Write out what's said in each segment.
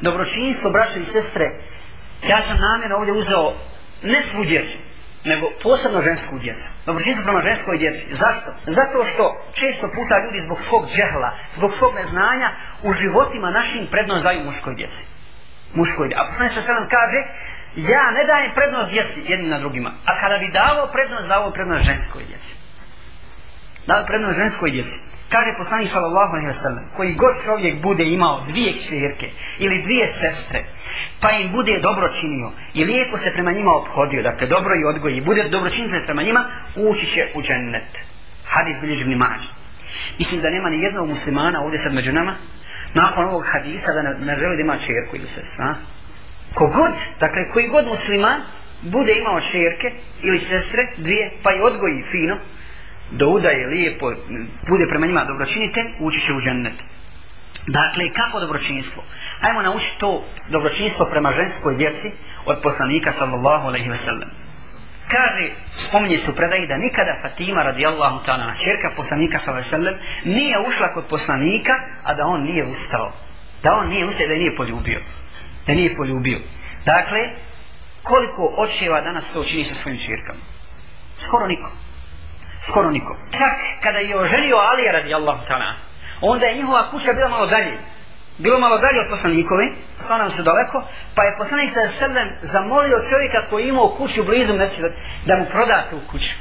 dobročinstvo braće i sestre ja sam namjerno ovdje uzeo ne svu djecu nego posebno žensku djecu dobročinstvo prema ženskoj djeci zašto? zato što često puta ljudi zbog svog džehla zbog svog neznanja u životima našim prednost daju muškoj djeci muškoj djeci a poslanje se sredan kaže ja ne dajem prednost djeci jednim na drugima a kada bi davao prednost davao prednost ženskoj djeci davao prednost ženskoj djeci Kaže poslani sallallahu alaihi wa sallam, koji god čovjek bude imao dvije čirke ili dvije sestre, pa im bude dobro činio i lijepo se prema njima obhodio, dakle dobro i odgoji, i bude dobro činio se prema njima, ući će u džennet. Hadis bilježi vnimađi. Mislim da nema ni jednog muslimana ovdje sad među nama, nakon ovog hadisa da ne, ne želi da ima čirku ili sestra. Kogod, dakle koji god musliman bude imao čirke ili sestre, dvije, pa i odgoji fino, da udaje lijepo, bude prema njima dobročinitelj, ući će u džennet. Dakle, kako dobročinstvo? Hajmo naučiti to dobročinstvo prema ženskoj djeci od poslanika sallallahu alaihi wasallam. Kaže, spominje su predaji da nikada Fatima radijallahu ta'ala, čerka poslanika sallallahu alaihi wasallam, nije ušla kod poslanika, a da on nije ustao. Da on nije ustao, da nije poljubio. Da nije poljubio. Dakle, koliko očeva danas to čini sa svojim čirkama? Skoro nikom skoro nikom. Čak kada je oženio Ali radi Allahu ta'ala, onda je njihova kuća bila malo dalje. Bilo malo dalje od poslanikove, stvarno se daleko, pa je poslanik sa srdem zamolio čovjeka koji je imao kuću blizu mesiva da mu proda tu kuću.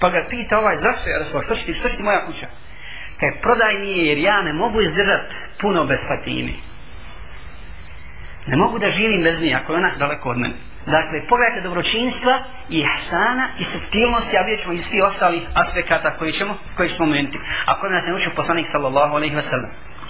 Pa ga pita ovaj, zašto je Rasul, što ti, što ti moja kuća? Kaj prodaj mi je, jer ja ne mogu izdržati puno bez Fatimi. Ne mogu da živim bez nje ako je ona daleko od mene. Dakle, pogledajte dobročinstva i hasana i subtilnosti, a vidjet ćemo i svi ostali aspekata koji ćemo, koji spomenuti. Ako nas ne učio poslanik sallallahu alaihi wa sallam.